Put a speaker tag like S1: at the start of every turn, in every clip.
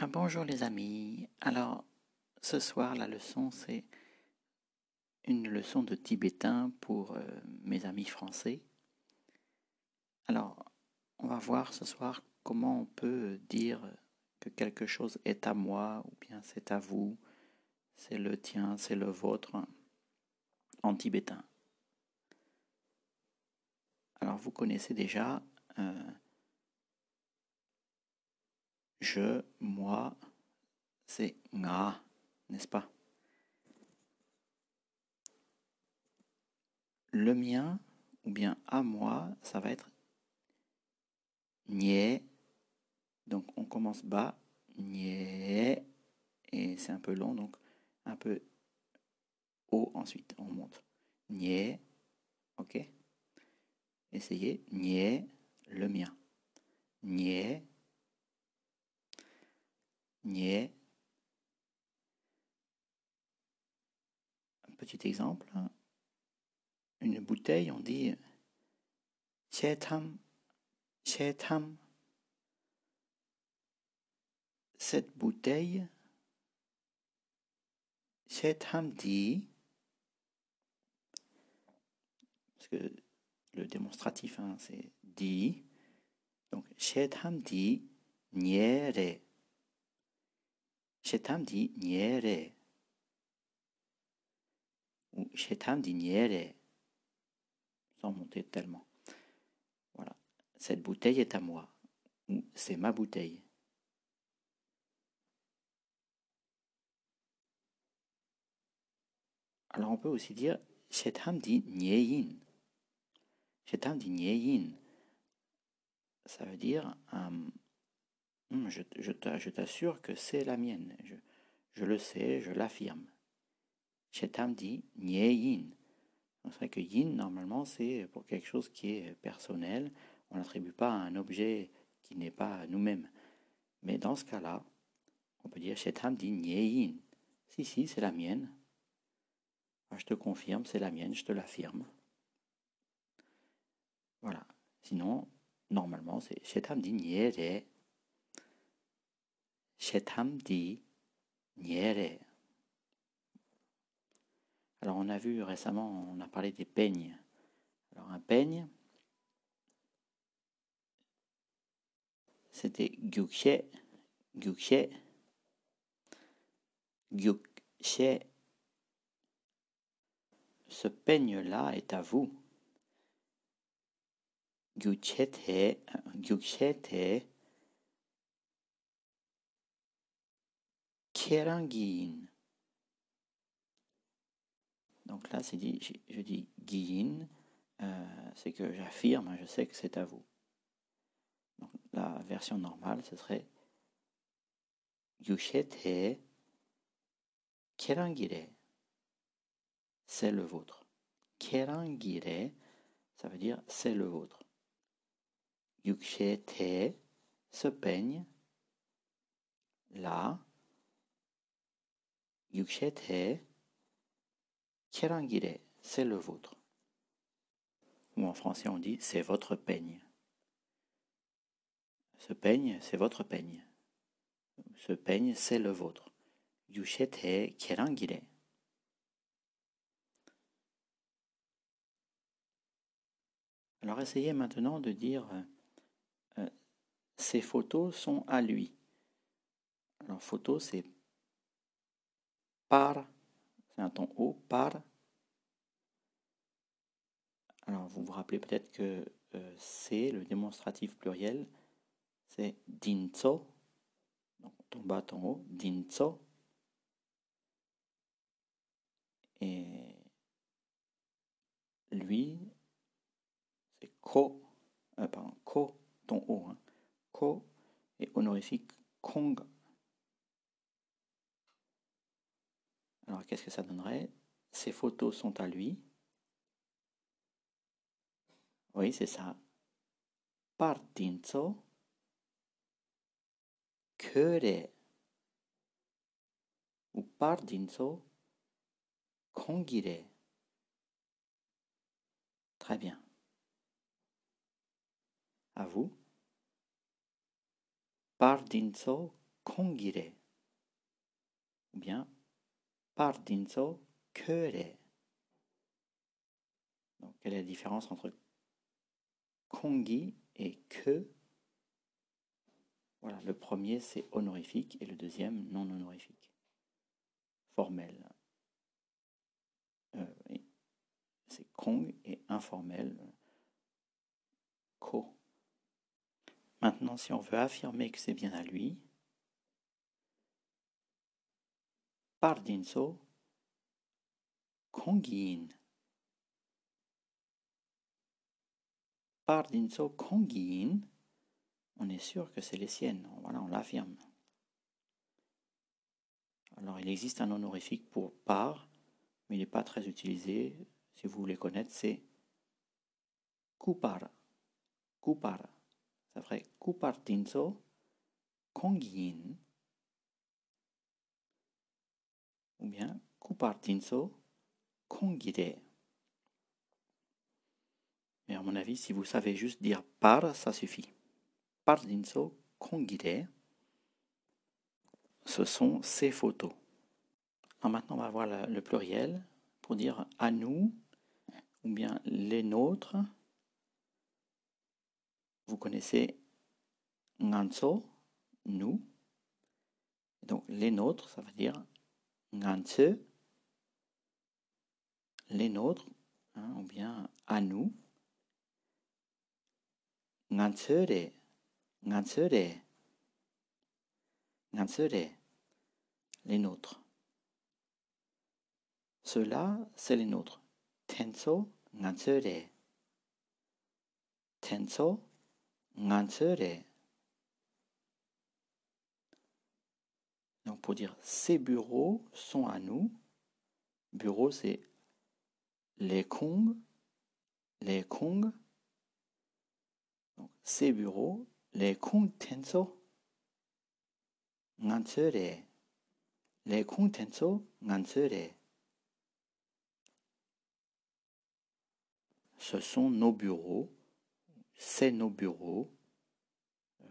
S1: Ah, bonjour les amis. Alors, ce soir, la leçon, c'est une leçon de tibétain pour euh, mes amis français. Alors, on va voir ce soir comment on peut dire que quelque chose est à moi ou bien c'est à vous, c'est le tien, c'est le vôtre en tibétain. Alors, vous connaissez déjà euh, je, moi, c'est nga, n'est-ce pas? Le mien, ou bien à moi, ça va être nie. Donc on commence bas, nie, et c'est un peu long, donc un peu haut ensuite, on monte. Nie, ok? Essayez, nie, le mien. Un petit exemple. Une bouteille, on dit Chetam, Chetam. Cette bouteille, Chetam dit, parce que le démonstratif, hein, c'est dit. Donc, Chetam dit. Shetam dit niere. Ou Shetam dit niere. Sans monter tellement. Voilà. Cette bouteille est à moi. Ou c'est ma bouteille. Alors on peut aussi dire Shetam dit nieyin. Shetam dit nieyin. Ça veut dire euh, Hmm, je, t'assure que c'est la mienne. Je, le sais, je l'affirme. Chetam dit nie yin. C'est vrai que yin, normalement, c'est pour quelque chose qui est personnel. On n'attribue pas à un objet qui n'est pas nous-mêmes. Mais dans ce cas-là, on peut dire Chetam dit nie yin. Si, si, c'est la mienne. Je te confirme, c'est la mienne, je te l'affirme. Voilà. Sinon, normalement, c'est Chetam dit nie dit niere. Alors on a vu récemment, on a parlé des peignes. Alors un peigne, c'était gyukshe, gyukshe, gyukshe. Ce peigne-là est à vous. Gyuchete, Donc là, c'est dit, je dis Guin, euh, c'est que j'affirme, je sais que c'est à vous. La version normale, ce serait Yushete Kerangire. C'est le vôtre. Kerangire, ça veut dire c'est le vôtre. Yushete se peigne. Là, Yukshete, Kerangire, c'est le vôtre. Ou en français on dit c'est votre peigne. Ce peigne, c'est votre peigne. Ce peigne, c'est le vôtre. Yushete Kerangire. Alors essayez maintenant de dire euh, ces photos sont à lui. Alors photo c'est par, c'est un ton haut, par. Alors vous vous rappelez peut-être que euh, c'est le démonstratif pluriel, c'est dinzo. Donc ton bas, ton haut, dinzo. Et lui, c'est ko, euh, pardon, ko, ton haut, hein. ko, et honorifique kong Alors qu'est-ce que ça donnerait? Ces photos sont à lui. Oui, c'est ça. Partinzo kure ou pardinzo kongire. Très bien. À vous. Pardinzo kongire. Ou bien pardinso kere. Donc, quelle est la différence entre kongi et que? Voilà, le premier c'est honorifique et le deuxième non honorifique. Formel. Euh, c'est kong et informel. Ko. Maintenant, si on veut affirmer que c'est bien à lui, pardinso kongiin. Pardinso kongiin, on est sûr que c'est les siennes. Voilà, on l'affirme. Alors, il existe un honorifique pour par, mais il n'est pas très utilisé. Si vous voulez connaître, c'est kupar. Kupar. Ça ferait kupartinso kongiin. Ou bien kupartinso kongire. Mais à mon avis, si vous savez juste dire par, ça suffit. Pardinso kongire. Ce sont ces photos. Alors maintenant, on va voir le pluriel pour dire à nous ou bien les nôtres. Vous connaissez nganso, nous. Donc les nôtres, ça veut dire nganse, les nôtres, hein, ou bien à nous. Ngansere, ngansere, ngansere, les nôtres. Cela, c'est les nôtres. Tenso, ngansere. Tenso, ngansere. Donc pour dire ces bureaux sont à nous, bureau c'est les Kong, les Kong, donc ces bureaux, les Kong Tenso, ngansere, les Kong Tenso, ngansere. Ce sont nos bureaux, c'est nos bureaux, euh,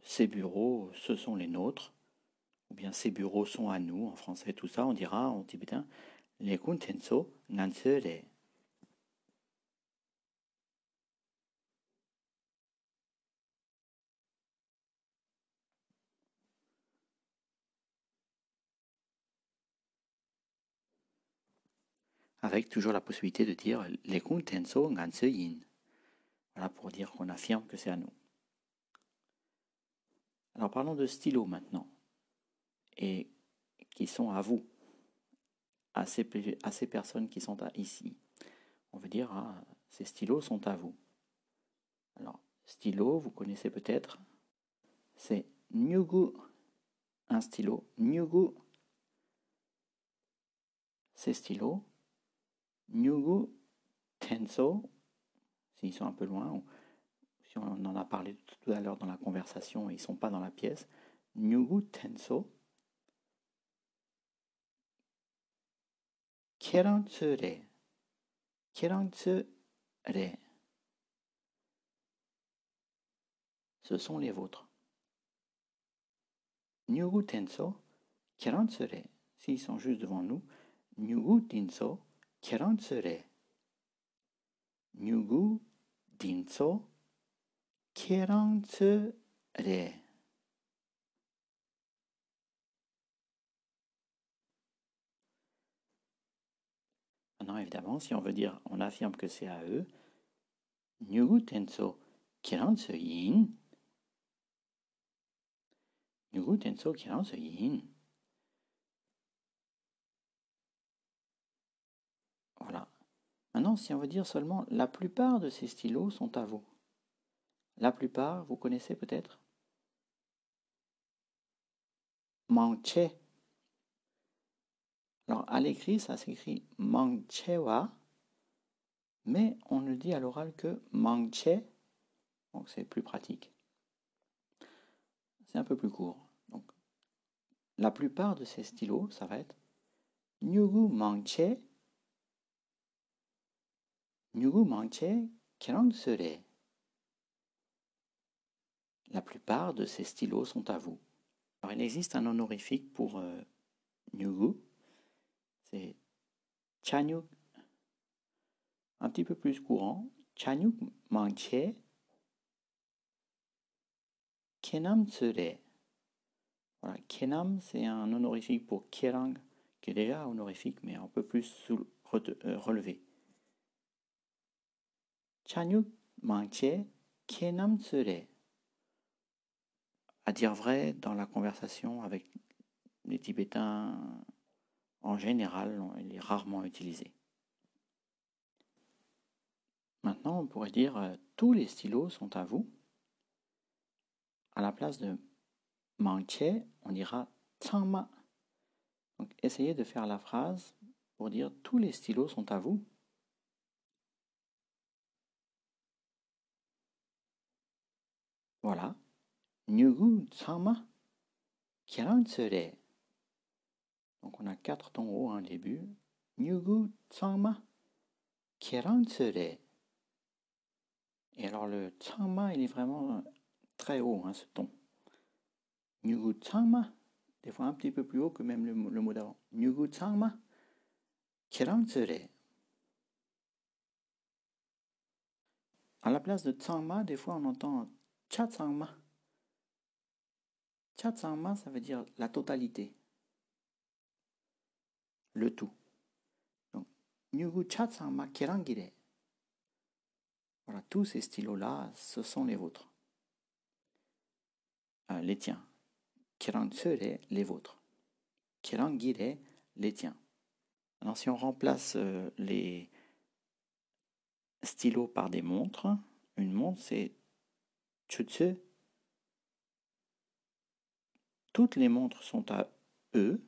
S1: ces bureaux, ce sont les nôtres, ou bien ces bureaux sont à nous, en français, tout ça, on dira en tibétain, les kuntenso nansere. Avec toujours la possibilité de dire les kuntenso yin. Voilà pour dire qu'on affirme que c'est à nous. Alors parlons de stylo maintenant. Et qui sont à vous à ces, personnes qui sont ici. On veut dire, ah, ces stylos sont à vous. Alors, stylo, vous connaissez peut-être, c'est Nyugu, un stylo. Nyugu, ces stylos. Nyugu Tenso, s'ils sont un peu loin, si on en a parlé tout à l'heure dans la conversation ils ne sont pas dans la pièce. Nyugu Tenso, Kerantsure. Kerantsure. Ce sont les vôtres. Nyugu tenso, kerantsure. S'ils sont juste devant nous, Nyugu dinso, kerantsure. Nyugu dinso, kerantsure. évidemment, si on veut dire, on affirme que c'est à eux, Nyugu Tenso Kiransu Yin. Nyugu Tenso Kiransu Yin. Voilà. Maintenant, si on veut dire seulement la plupart de ces stylos sont à vous. La plupart, vous connaissez peut-être? Manche alors à l'écrit, ça s'écrit Mangchewa, mais on ne dit à l'oral que Mangche, donc c'est plus pratique. C'est un peu plus court. Donc la plupart de ces stylos, ça va être Nyugu Mangche, Nyugu Mangche Sere. La plupart de ces stylos sont à vous. Alors, il existe un honorifique pour euh, Nyugu. C'est Chanyuk. Un petit peu plus courant. Chanyuk Manche. Kenam Tsure. Voilà, Kenam, c'est un honorifique pour Kerang, qui est déjà honorifique, mais un peu plus euh, relevé. Chanyuk Manche. Kenam Tsure à dire vrai, dans la conversation avec les Tibétains, en général, il est rarement utilisé. Maintenant, on pourrait dire euh, tous les stylos sont à vous. À la place de manche, on dira tsangma. Donc, essayez de faire la phrase pour dire tous les stylos sont à vous. Voilà. Nyugu. Donc on a quatre tons hauts en début. Nyugu Tsama Tsure. Et alors le Tsama, il est vraiment très haut, hein, ce ton. Nyugu Tsama, des fois un petit peu plus haut que même le, mot d'avant. Nyugu Tsama Tsure. À la place de Tsama, des fois on entend Chatsangma. Chatsangma, ça veut dire la totalité. Le tout. Donc. Voilà, tous ces stylos-là, ce sont les vôtres. Euh, les tiens. Kerangsere, les vôtres. Kerangire, les tiens. Alors, si on remplace euh, les stylos par des montres, une montre, c'est Chutsu toutes les montres sont à eux.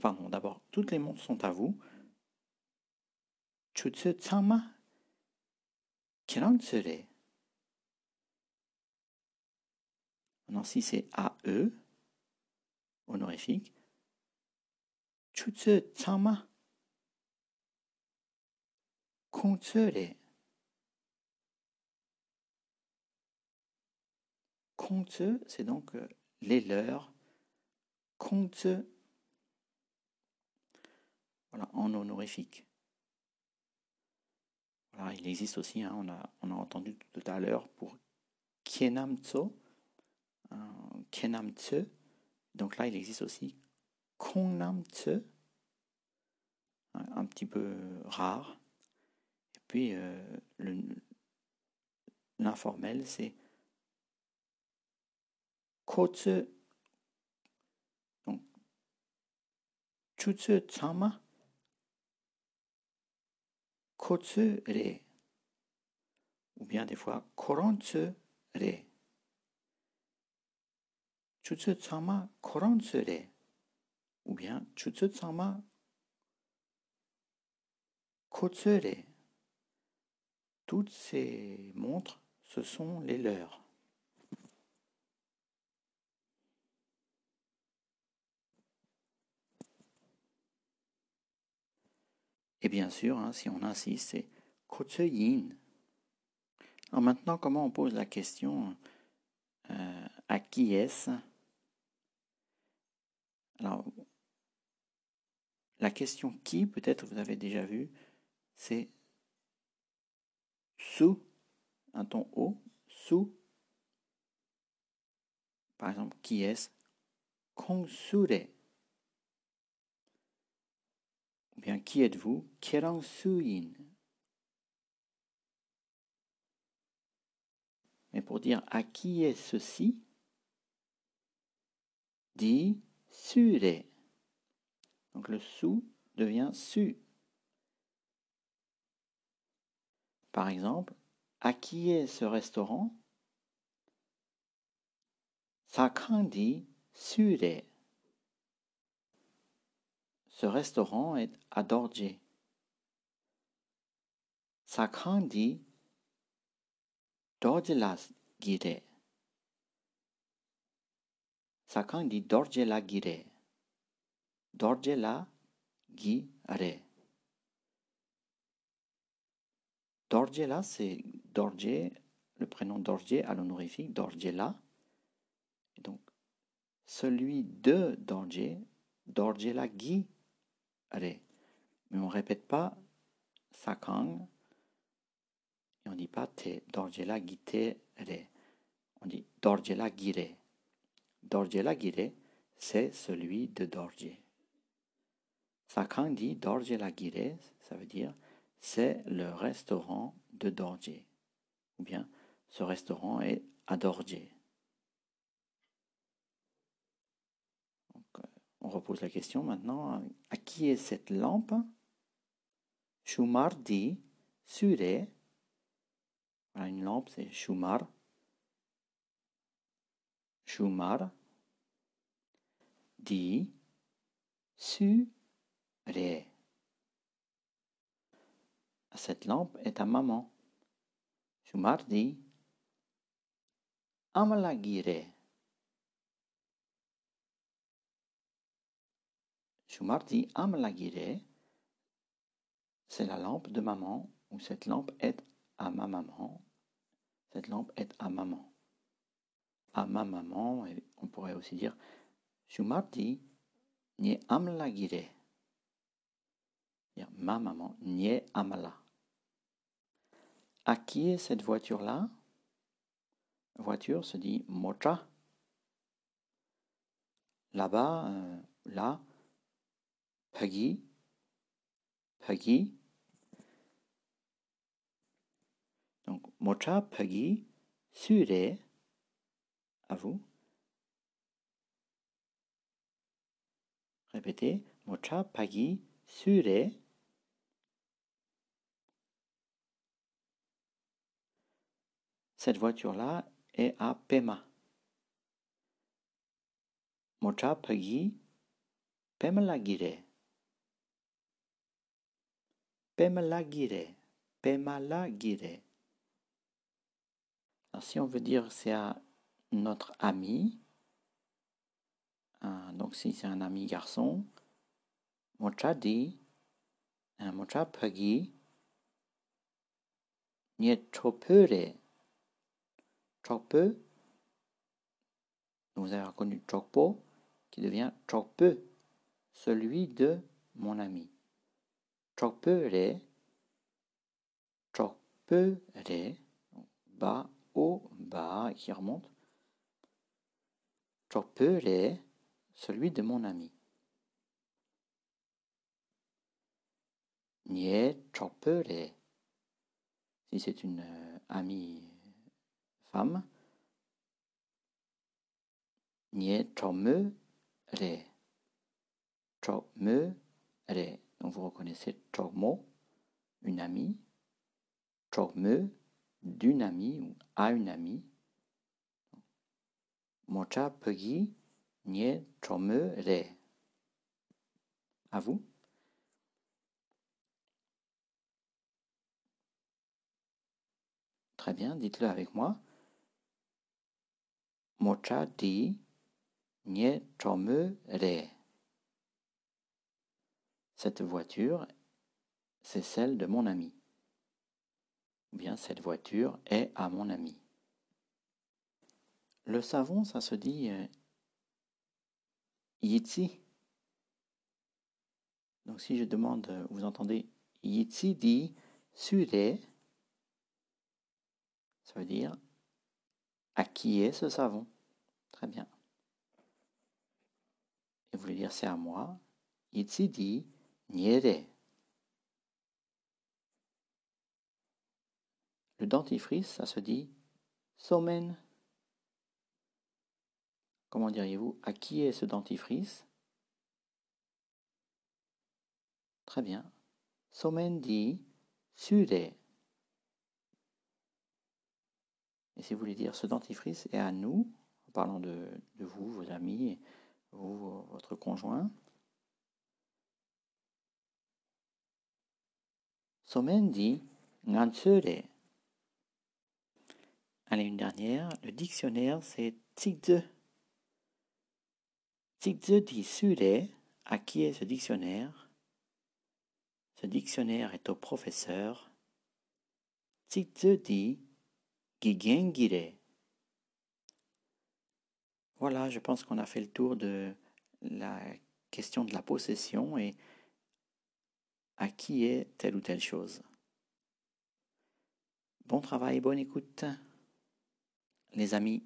S1: Pardon, d'abord, toutes les montres sont à vous. Chutsu tsama kirantsure. Maintenant, si c'est eux, honorifique, Chutsu tsama kontsure. Compte, c'est donc euh, les leurs. Compte, en honorifique. Il existe aussi, hein, on, a, entendu tout à l'heure pour Kienamtso, Kienamtse. Donc là, il existe aussi Kongnamtse, un petit peu rare. Et puis, euh, l'informel, c'est kotsu, donc, chutsu tsama, kotsu re, ou bien des fois korantsu re. Chutsu tsama korantsu re, ou bien chutsu tsama kotsu re. Toutes ces montres, ce sont les leurs. Et bien sûr, hein, si on insiste, c'est Kotsuyin. Alors maintenant, comment on pose la question euh, à qui est-ce? Alors, la question qui, peut-être vous avez déjà vu, c'est sous, un ton haut, sous. Par exemple, qui est-ce? Konsure. Ou bien qui êtes-vous? Suyin. Mais pour dire à qui est ceci, dit sure. Donc le sou devient su. Par exemple, à qui est ce restaurant? Sakandi sure. Ce restaurant est à Dorje. Sakhandi Dorjelas Gire. Sakhandi Dorjela Gire. Dorjela Gire. Dorjela, c'est Dorje, le prénom Dorje à l'honorifique, Dorjela. Donc, celui de Dorje, Dorje la re. Mais on ne répète pas sakang. Et on ne dit pas te, Dorje la te re. On dit Dorje la gire. Dorje la gire, c'est celui de Dorje. Sakang dit Dorje la gire, ça veut dire c'est le restaurant de Dorje. Ou bien ce restaurant est à Dorje. On repose la question maintenant. À qui est cette lampe? Shumar dit Sure. une lampe, c'est Shumar. Shumar dit Sure. Cette lampe est à maman. Shumar dit Amalagire. Shumardi Amlagire, c'est la lampe de maman, ou cette lampe est à ma maman. Cette lampe est à maman. À ma maman, et on pourrait aussi dire Shumardi Nye Amlagire. Ma maman, Nye Amala. À qui est cette voiture-là? Voiture se dit Mocha. Là-bas, euh, là, Peggy, Peggy? Donc, Mocha Peggy, Sure, à vous. Répétez, Mocha Peggy, Sure. Cette voiture-là est à Pema. Mocha Peggy, Pema Gire. Pemalagire. Pemalagire. Alors, si on veut dire c'est à notre ami, hein, donc si c'est un ami garçon, mocha dit, mocha pagi, niet chopere. Chope, vous avez reconnu chopo, qui devient chope, celui de mon ami. Chopere, chopere, bas, haut, bas, qui remonte. Chopere, celui de mon ami. Nie chopere, si c'est une euh, amie femme. Nie chome re. Chome re. Donc vous reconnaissez Chormo, une amie, Chorme, d'une amie ou à une amie. Mocha Pegi Nye Chorme Re. À vous. Très bien, dites-le avec moi. Mocha di Nye Chorme Re. Cette voiture, c'est celle de mon ami. Ou bien cette voiture est à mon ami. Le savon, ça se dit euh, Yitsi. Donc si je demande, vous entendez Yitsi dit Sure, ça veut dire à qui est ce savon? Très bien. Et vous voulez dire c'est à moi? Yitsi dit Niere. Le dentifrice, ça se dit somen. Comment diriez-vous? À qui est ce dentifrice? Très bien. Somen dit sure. Et si vous voulez dire ce dentifrice est à nous, en parlant de, de vous, vos amis, vous, votre conjoint, dit ngansure. Allez, une dernière. Le dictionnaire, c'est Tsigze. Tsigze dit sure. À qui est ce dictionnaire? Ce dictionnaire est au professeur. Tsigze dit gigengire. Voilà, je pense qu'on a fait le tour de la question de la possession et à qui est telle ou telle chose. Bon travail, bonne écoute. Les amis,